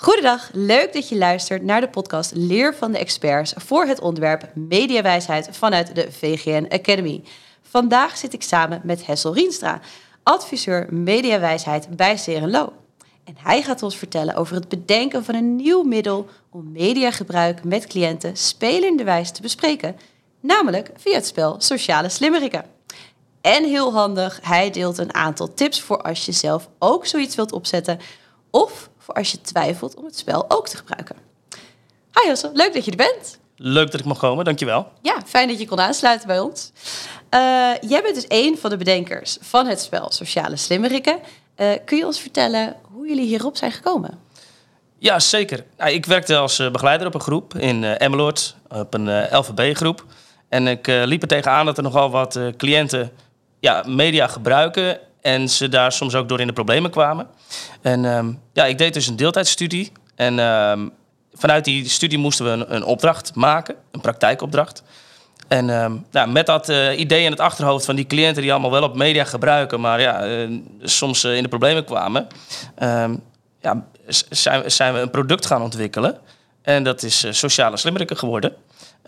Goedendag, leuk dat je luistert naar de podcast Leer van de Experts voor het onderwerp Mediawijsheid vanuit de VGN Academy. Vandaag zit ik samen met Hessel Rienstra, adviseur Mediawijsheid bij Serenlo. En hij gaat ons vertellen over het bedenken van een nieuw middel om mediagebruik met cliënten spelenderwijs te bespreken, namelijk via het spel Sociale Slimmerikken. En heel handig, hij deelt een aantal tips voor als je zelf ook zoiets wilt opzetten of voor als je twijfelt om het spel ook te gebruiken. Hi Josse, leuk dat je er bent. Leuk dat ik mag komen, dankjewel. Ja, fijn dat je kon aansluiten bij ons. Uh, jij bent dus een van de bedenkers van het spel Sociale Slimmerikken. Uh, kun je ons vertellen hoe jullie hierop zijn gekomen? Ja, zeker. ik werkte als eh, begeleider op een groep in Emmeloord, op een LVB-groep. En ik liep er tegenaan dat er nogal wat cliënten ja, media gebruiken en ze daar soms ook door in de problemen kwamen. En ehm, ja, ik deed dus een deeltijdstudie. En ehm, vanuit die studie moesten we een, opdracht maken, een praktijkopdracht. En ehm, met dat uh, idee in het achterhoofd van die cliënten die allemaal wel op media gebruiken, maar ja, uh, soms uh, in de problemen kwamen, ja, zijn, zijn, we een product gaan ontwikkelen. En dat is sociale slimmerikken geworden.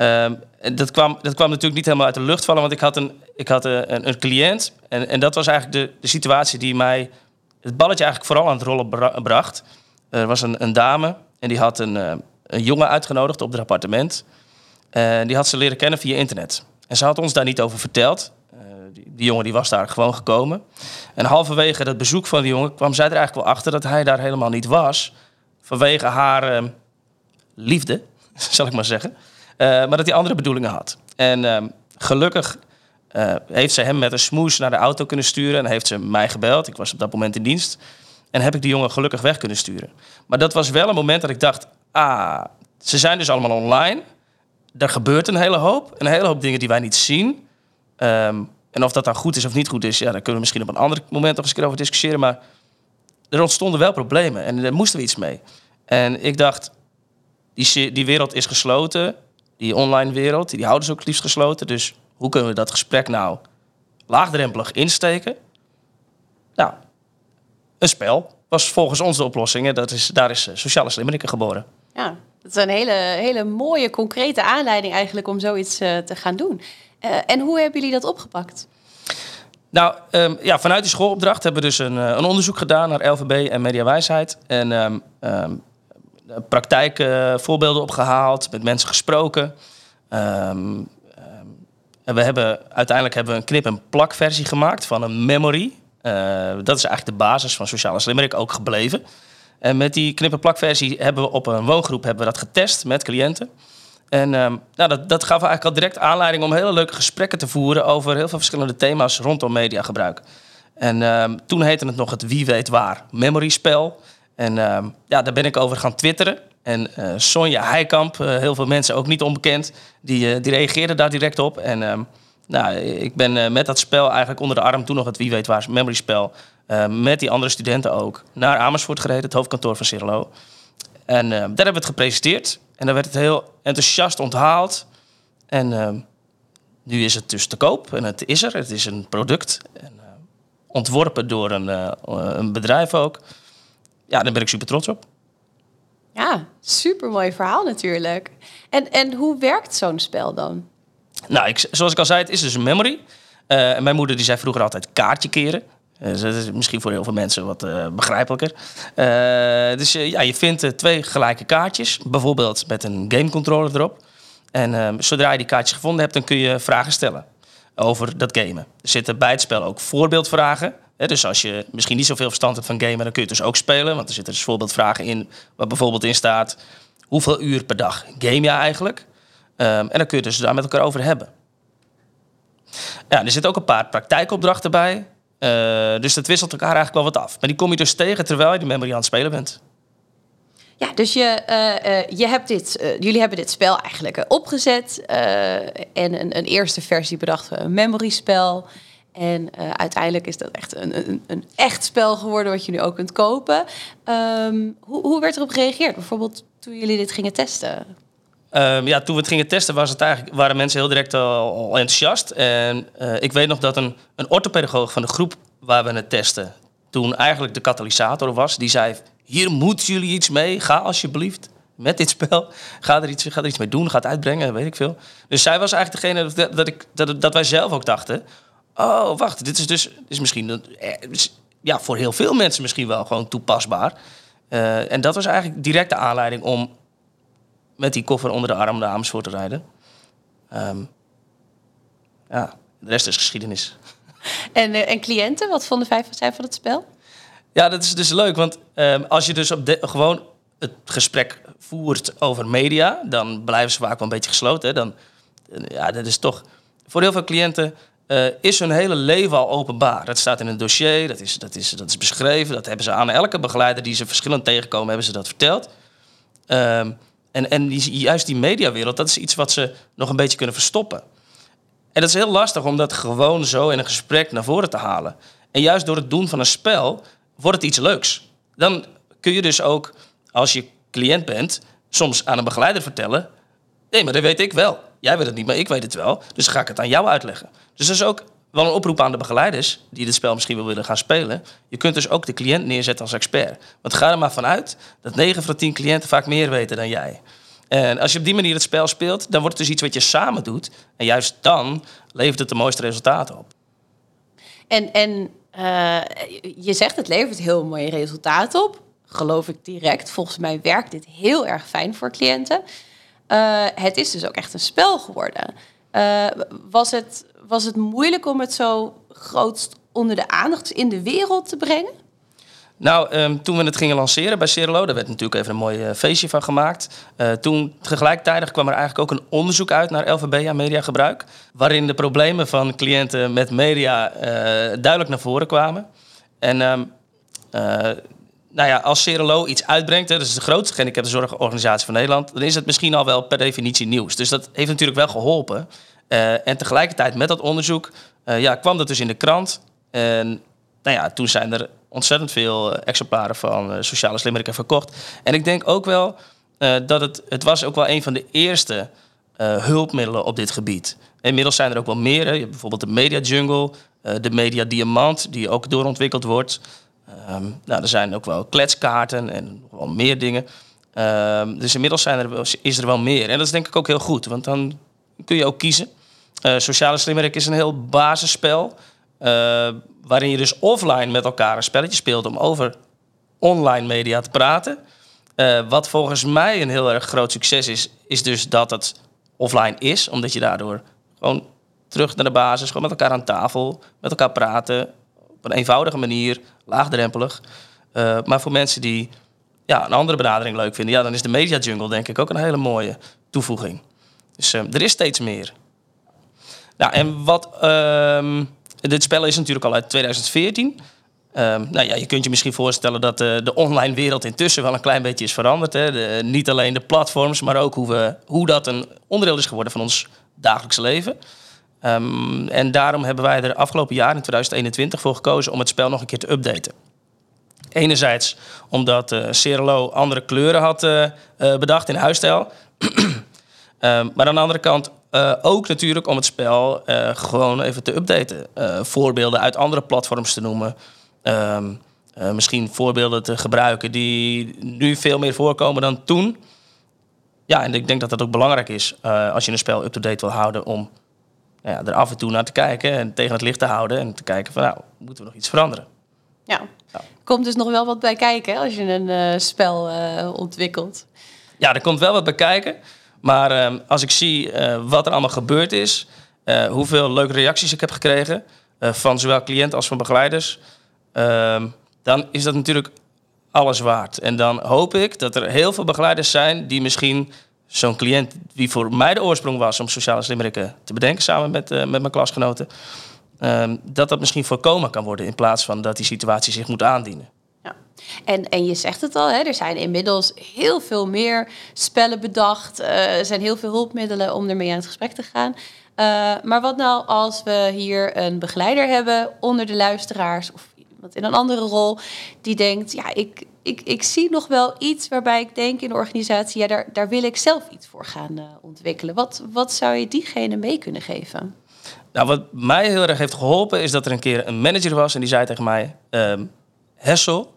Um, dat, kwam, dat kwam natuurlijk niet helemaal uit de lucht vallen, want ik had een, ik had een, een cliënt. En, en dat was eigenlijk de, de situatie die mij het balletje eigenlijk vooral aan het rollen bracht. Er was een, een dame en die had een, uh, een jongen uitgenodigd op het appartement. En die had ze leren kennen via internet. En ze had ons daar niet over verteld. Uh, die, jongen die was daar gewoon gekomen. En halverwege dat bezoek van die jongen kwam zij er eigenlijk wel achter dat hij daar helemaal niet was. Vanwege haar uh, liefde, zal ik maar zeggen. Eh, maar dat hij andere bedoelingen had. En ehm, gelukkig uh, heeft ze hem met een smoes naar de auto kunnen sturen. En heeft ze mij gebeld. Ik was op dat moment in dienst. En heb ik die jongen gelukkig weg kunnen sturen. Maar dat was wel een moment dat ik dacht... Ah, ze zijn dus allemaal online. Er gebeurt een hele hoop. Een hele hoop dingen die wij niet zien. Um, en of dat dan goed is of niet goed is... Ja, daar kunnen we misschien op een ander moment nog eens over discussiëren. Maar er ontstonden wel problemen. En daar moesten we iets mee. En ik dacht... Die, die wereld is gesloten die online wereld, die houden ze ook het liefst gesloten. Dus hoe kunnen we dat gesprek nou laagdrempelig insteken? Nou, een spel was volgens ons de oplossing. En dat is, daar is eh, Sociale Slimmerikken geboren. Ja, dat is een hele, hele mooie, concrete aanleiding eigenlijk om zoiets uh, te gaan doen. Uh, en hoe hebben jullie dat opgepakt? Nou, um, ja, vanuit die schoolopdracht hebben we dus een, een onderzoek gedaan naar LVB en mediawijsheid. En um, um, praktijkvoorbeelden opgehaald, met mensen gesproken. Um, en we hebben, uiteindelijk hebben we een knip- en plakversie gemaakt van een memory. Uh, dat is eigenlijk de basis van Sociale Slimmerik ook gebleven. En met die knip- en plakversie hebben we op een woongroep hebben we dat getest met cliënten. En um, nou, dat, dat gaf eigenlijk al direct aanleiding om hele leuke gesprekken te voeren over heel veel verschillende thema's rondom mediagebruik. En toen heette het nog het Wie weet waar memory spel. En uh, ja, daar ben ik over gaan twitteren. En uh, Sonja Heikamp, uh, heel veel mensen ook niet onbekend, die, uh, die reageerden daar direct op. En ehm, nou, ik ben met dat spel eigenlijk onder de arm, toen nog het Wie weet waar memory spel, met die andere studenten ook, naar Amersfoort gereden, het hoofdkantoor van Cirlo. En daar hebben we het gepresenteerd. En daar werd het heel enthousiast onthaald. En ehm, nu is het dus te koop en het is er. Het is een product. En, ontworpen door een, een bedrijf ook ja, daar ben ik super trots op. Ja, super mooi verhaal natuurlijk. En, en hoe werkt zo'n spel dan? Nou, ik, zoals ik al zei, het is dus een memory. Uh, mijn moeder die zei vroeger altijd kaartje keren. Uh, dat is misschien voor heel veel mensen wat uh, begrijpelijker. dus ja, je vindt twee gelijke kaartjes, bijvoorbeeld met een gamecontroller erop. En ehm, zodra je die kaartjes gevonden hebt, dan kun je vragen stellen over dat gamen. Er zitten bij het spel ook voorbeeldvragen dus als je misschien niet zoveel verstand hebt van gamen, dan kun je het dus ook spelen. Want er zitten dus voorbeeldvragen in, waar bijvoorbeeld in staat... hoeveel uur per dag game je eigenlijk? Um, en dan kun je het dus daar met elkaar over hebben. Ja, er zitten ook een paar praktijkopdrachten bij. Uh, dus dat wisselt elkaar eigenlijk wel wat af. Maar die kom je dus tegen terwijl je de memory aan het spelen bent. Ja, dus je, uh, uh, je hebt dit, jullie hebben dit spel eigenlijk opgezet. en een, een, eerste versie bedacht, een memory spel. En uh, uiteindelijk is dat echt een, een, een, echt spel geworden wat je nu ook kunt kopen. Um, hoe, hoe, werd erop gereageerd? Bijvoorbeeld toen jullie dit gingen testen? Um, ja, toen we het gingen testen was het eigenlijk, waren mensen heel direct al, enthousiast. En uh, ik weet nog dat een, een orthopedagoog van de groep waar we het testen... toen eigenlijk de katalysator was, die zei... hier moeten jullie iets mee. Ga alsjeblieft met dit spel. Ga er iets, ga er iets mee doen, ga het uitbrengen, weet ik veel. Dus zij was eigenlijk degene ik, dat, dat wij zelf ook dachten... oh, wacht, dit is dus is misschien... Ja, voor heel veel mensen misschien wel gewoon toepasbaar. Uh, en dat was eigenlijk direct de aanleiding om met die koffer onder de arm naar Amersfoort te rijden. Um, ja, de rest is geschiedenis. En, uh, en cliënten, wat vonden vijf zij van het spel? Ja, dat is dus leuk, want um, als je dus op de, gewoon het gesprek voert over media, dan blijven ze vaak wel een beetje gesloten. Hè? Dan, ja, dat is toch voor heel veel cliënten uh, is hun hele leven al openbaar. Dat staat in een dossier, dat is, dat, is, dat is beschreven. Dat hebben ze aan elke begeleider die ze verschillend tegenkomen, hebben ze dat verteld. Um, en, en juist die mediawereld, dat is iets wat ze nog een beetje kunnen verstoppen. En dat is heel lastig om dat gewoon zo in een gesprek naar voren te halen. En juist door het doen van een spel wordt het iets leuks. Dan kun je dus ook, als je cliënt bent, soms aan een begeleider vertellen: nee, maar dat weet ik wel. Jij weet het niet, maar ik weet het wel. Dus ga ik het aan jou uitleggen. Dus dat is ook wel een oproep aan de begeleiders die dit spel misschien wel willen gaan spelen. Je kunt dus ook de cliënt neerzetten als expert. Want ga er maar vanuit dat 9 van 10 cliënten vaak meer weten dan jij. En als je op die manier het spel speelt, dan wordt het dus iets wat je samen doet. En juist dan levert het de mooiste resultaten op. En, en uh, je zegt het levert heel mooie resultaten op. Geloof ik direct. Volgens mij werkt dit heel erg fijn voor cliënten. Uh, het is dus ook echt een spel geworden. Uh, was, het, was het moeilijk om het zo grootst onder de aandacht in de wereld te brengen? Nou, um, toen we het gingen lanceren bij Cerelo, daar werd natuurlijk even een mooi uh, feestje van gemaakt. Toen tegelijkertijd kwam er eigenlijk ook een onderzoek uit naar LVB mediagebruik. Waarin de problemen van cliënten met media duidelijk naar voren kwamen. En um, nou ja, als Cerelo iets uitbrengt, hè, dat is de grootste gehandicaptenzorgorganisatie van Nederland, dan is het misschien al wel per definitie nieuws. Dus dat heeft natuurlijk wel geholpen. en tegelijkertijd met dat onderzoek ja, kwam dat dus in de krant. En nou ja, toen zijn er ontzettend veel eh, exemplaren van Sociale Slimmerikken verkocht. En ik denk ook wel dat het, het was ook wel een van de eerste hulpmiddelen op dit gebied. Inmiddels zijn er ook wel meer. Je hebt bijvoorbeeld de Media Jungle, de Media Diamant, die ook doorontwikkeld wordt. Um, nou, er zijn ook wel kletskaarten en nog wel meer dingen. Um, dus inmiddels zijn er, is er wel meer. En dat is denk ik ook heel goed, want dan kun je ook kiezen. Sociale Slimmerik is een heel basisspel. Uh, waarin je dus offline met elkaar een spelletje speelt om over online media te praten. Uh, wat volgens mij een heel erg groot succes is, is dus dat het offline is, omdat je daardoor gewoon terug naar de basis, gewoon met elkaar aan tafel, met elkaar praten, op een eenvoudige manier, laagdrempelig. Uh, maar voor mensen die ja, een andere benadering leuk vinden, ja, dan is de Media Jungle denk ik ook een hele mooie toevoeging. Dus uh, er is steeds meer. Nou, en wat. Uh, dit spel is natuurlijk al uit 2014. Um, nou ja, je kunt je misschien voorstellen dat de, de online wereld intussen wel een klein beetje is veranderd. Hè. Niet alleen de platforms, maar ook hoe, we, hoe dat een onderdeel is geworden van ons dagelijkse leven. Um, en daarom hebben wij er afgelopen jaar, in 2021, voor gekozen om het spel nog een keer te updaten. Enerzijds omdat uh, andere kleuren had uh, uh, bedacht in huisstijl. um, maar aan de andere kant ook natuurlijk om het spel gewoon even te updaten. Voorbeelden uit andere platforms te noemen. Um, misschien voorbeelden te gebruiken die nu veel meer voorkomen dan toen. Ja, en ik denk dat dat ook belangrijk is als je een spel up-to-date wil houden om nou ja, er af en toe naar te kijken en tegen het licht te houden en te kijken van nou, moeten we nog iets veranderen. Ja, ja. komt dus nog wel wat bij kijken als je een spel ontwikkelt. Ja, er komt wel wat bij kijken. Maar uh, als ik zie uh, wat er allemaal gebeurd is, hoeveel leuke reacties ik heb gekregen eh, van zowel cliënten als van begeleiders, ehm, dan is dat natuurlijk alles waard. En dan hoop ik dat er heel veel begeleiders zijn die misschien zo'n cliënt, die voor mij de oorsprong was om sociale slimmerikken te bedenken samen met, met mijn klasgenoten, ehm, dat dat misschien voorkomen kan worden in plaats van dat die situatie zich moet aandienen. En, en je zegt het al, hè, er zijn inmiddels heel veel meer spellen bedacht. Uh, er zijn heel veel hulpmiddelen om ermee aan het gesprek te gaan. Uh, maar wat nou als we hier een begeleider hebben onder de luisteraars of iemand in een andere rol die denkt, ja, ik, ik, ik zie nog wel iets waarbij ik denk in de organisatie, ja, daar, daar wil ik zelf iets voor gaan uh, ontwikkelen. Wat, wat zou je diegene mee kunnen geven? Nou, wat mij heel erg heeft geholpen is dat er een keer een manager was en die zei tegen mij, um, Hessel,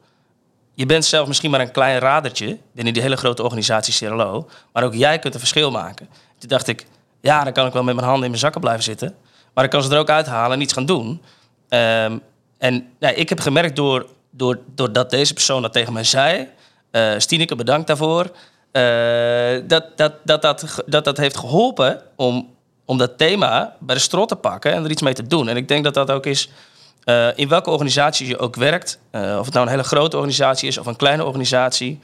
je bent zelf misschien maar een klein radertje binnen die hele grote organisatie CRLO. Maar ook jij kunt een verschil maken. Toen dacht ik, ja, dan kan ik wel met mijn handen in mijn zakken blijven zitten. Maar ik kan ze er ook uithalen en iets gaan doen. Ehm, en nou, ik heb gemerkt door, door, doordat deze persoon dat tegen mij zei... Uh, Stineke, bedankt daarvoor. Uh, dat, dat, dat, dat, dat dat heeft geholpen om, om dat thema bij de strot te pakken en er iets mee te doen. En ik denk dat dat ook is uh, in welke organisatie je ook werkt. of het nou een hele grote organisatie is of een kleine organisatie.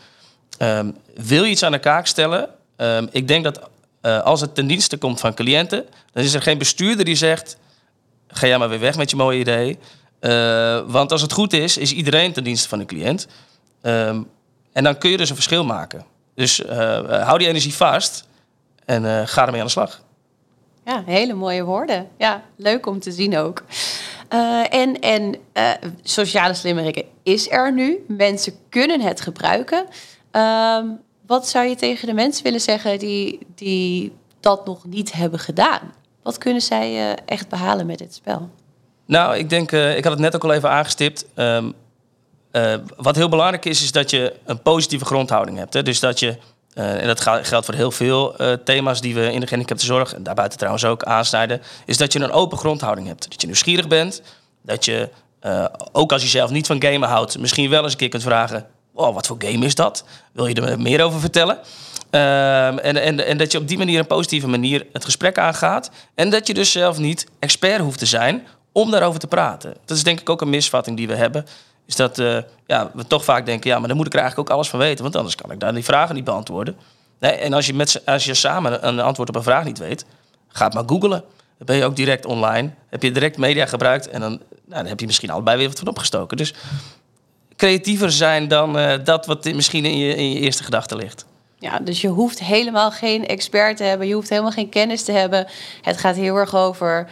Um, wil je iets aan de kaak stellen? Um, ik denk dat als het ten dienste komt van cliënten, dan is er geen bestuurder die zegt: ga jij maar weer weg met je mooie idee. Want als het goed is, is iedereen ten dienste van de cliënt. Um, en dan kun je dus een verschil maken. Dus uh, hou die energie vast en ga ermee aan de slag. Ja, hele mooie woorden. Ja, leuk om te zien ook. En en sociale slimmerikken is er nu. Mensen kunnen het gebruiken. Ehm, wat zou je tegen de mensen willen zeggen die, die dat nog niet hebben gedaan? Wat kunnen zij echt behalen met dit spel? Nou, ik denk, ik had het net ook al even aangestipt. Um, uh, wat heel belangrijk is, is dat je een positieve grondhouding hebt. Hè? Dus dat je, uh, en dat geldt voor heel veel thema's die we in de gehandicaptenzorg, en daarbuiten trouwens ook aansnijden, is dat je een open grondhouding hebt. Dat je nieuwsgierig bent, dat je, ook als je zelf niet van gamen houdt, misschien wel eens een keer kunt vragen, oh, wat voor game is dat? Wil je er meer over vertellen? Ehm, en, en, en dat je op die manier, een positieve manier, het gesprek aangaat. En dat je dus zelf niet expert hoeft te zijn om daarover te praten. Dat is denk ik ook een misvatting die we hebben is dat uh, ja, we toch vaak denken, ja, maar dan moet ik er eigenlijk ook alles van weten, want anders kan ik daar die vragen niet beantwoorden. Nee, en als je, met, als je samen een antwoord op een vraag niet weet, ga het maar googlen. Dan ben je ook direct online. Heb je direct media gebruikt en dan, nou, dan heb je misschien allebei weer wat van opgestoken. Dus creatiever zijn dan uh, dat wat misschien in je, in je eerste gedachte ligt. Ja, dus je hoeft helemaal geen expert te hebben, je hoeft helemaal geen kennis te hebben. Het gaat heel erg over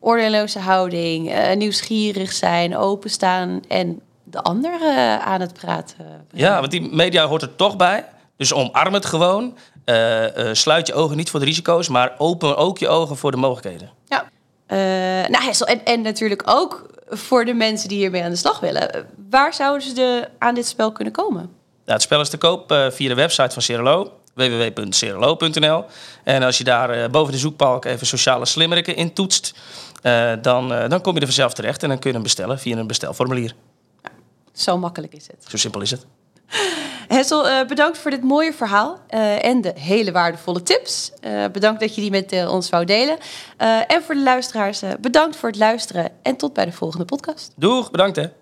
oordeelloze houding, uh, nieuwsgierig zijn, openstaan en de anderen aan het praten. Ja, want die media hoort er toch bij. Dus omarm het gewoon. Uh, uh, sluit je ogen niet voor de risico's, maar open ook je ogen voor de mogelijkheden. Ja. Nou, en, en natuurlijk ook voor de mensen die hiermee aan de slag willen. Waar zouden ze de, aan dit spel kunnen komen? Nou, het spel is te koop via de website van Cerelo, www.cerelo.nl. En als je daar boven de zoekbalk even sociale slimmeriken in toetst, dan, dan kom je er vanzelf terecht en dan kun je hem bestellen via een bestelformulier. Zo makkelijk is het. Zo simpel is het. Hessel, bedankt voor dit mooie verhaal en de hele waardevolle tips. Bedankt dat je die met ons wou delen. en voor de luisteraars, bedankt voor het luisteren en tot bij de volgende podcast. Doeg, bedankt hè.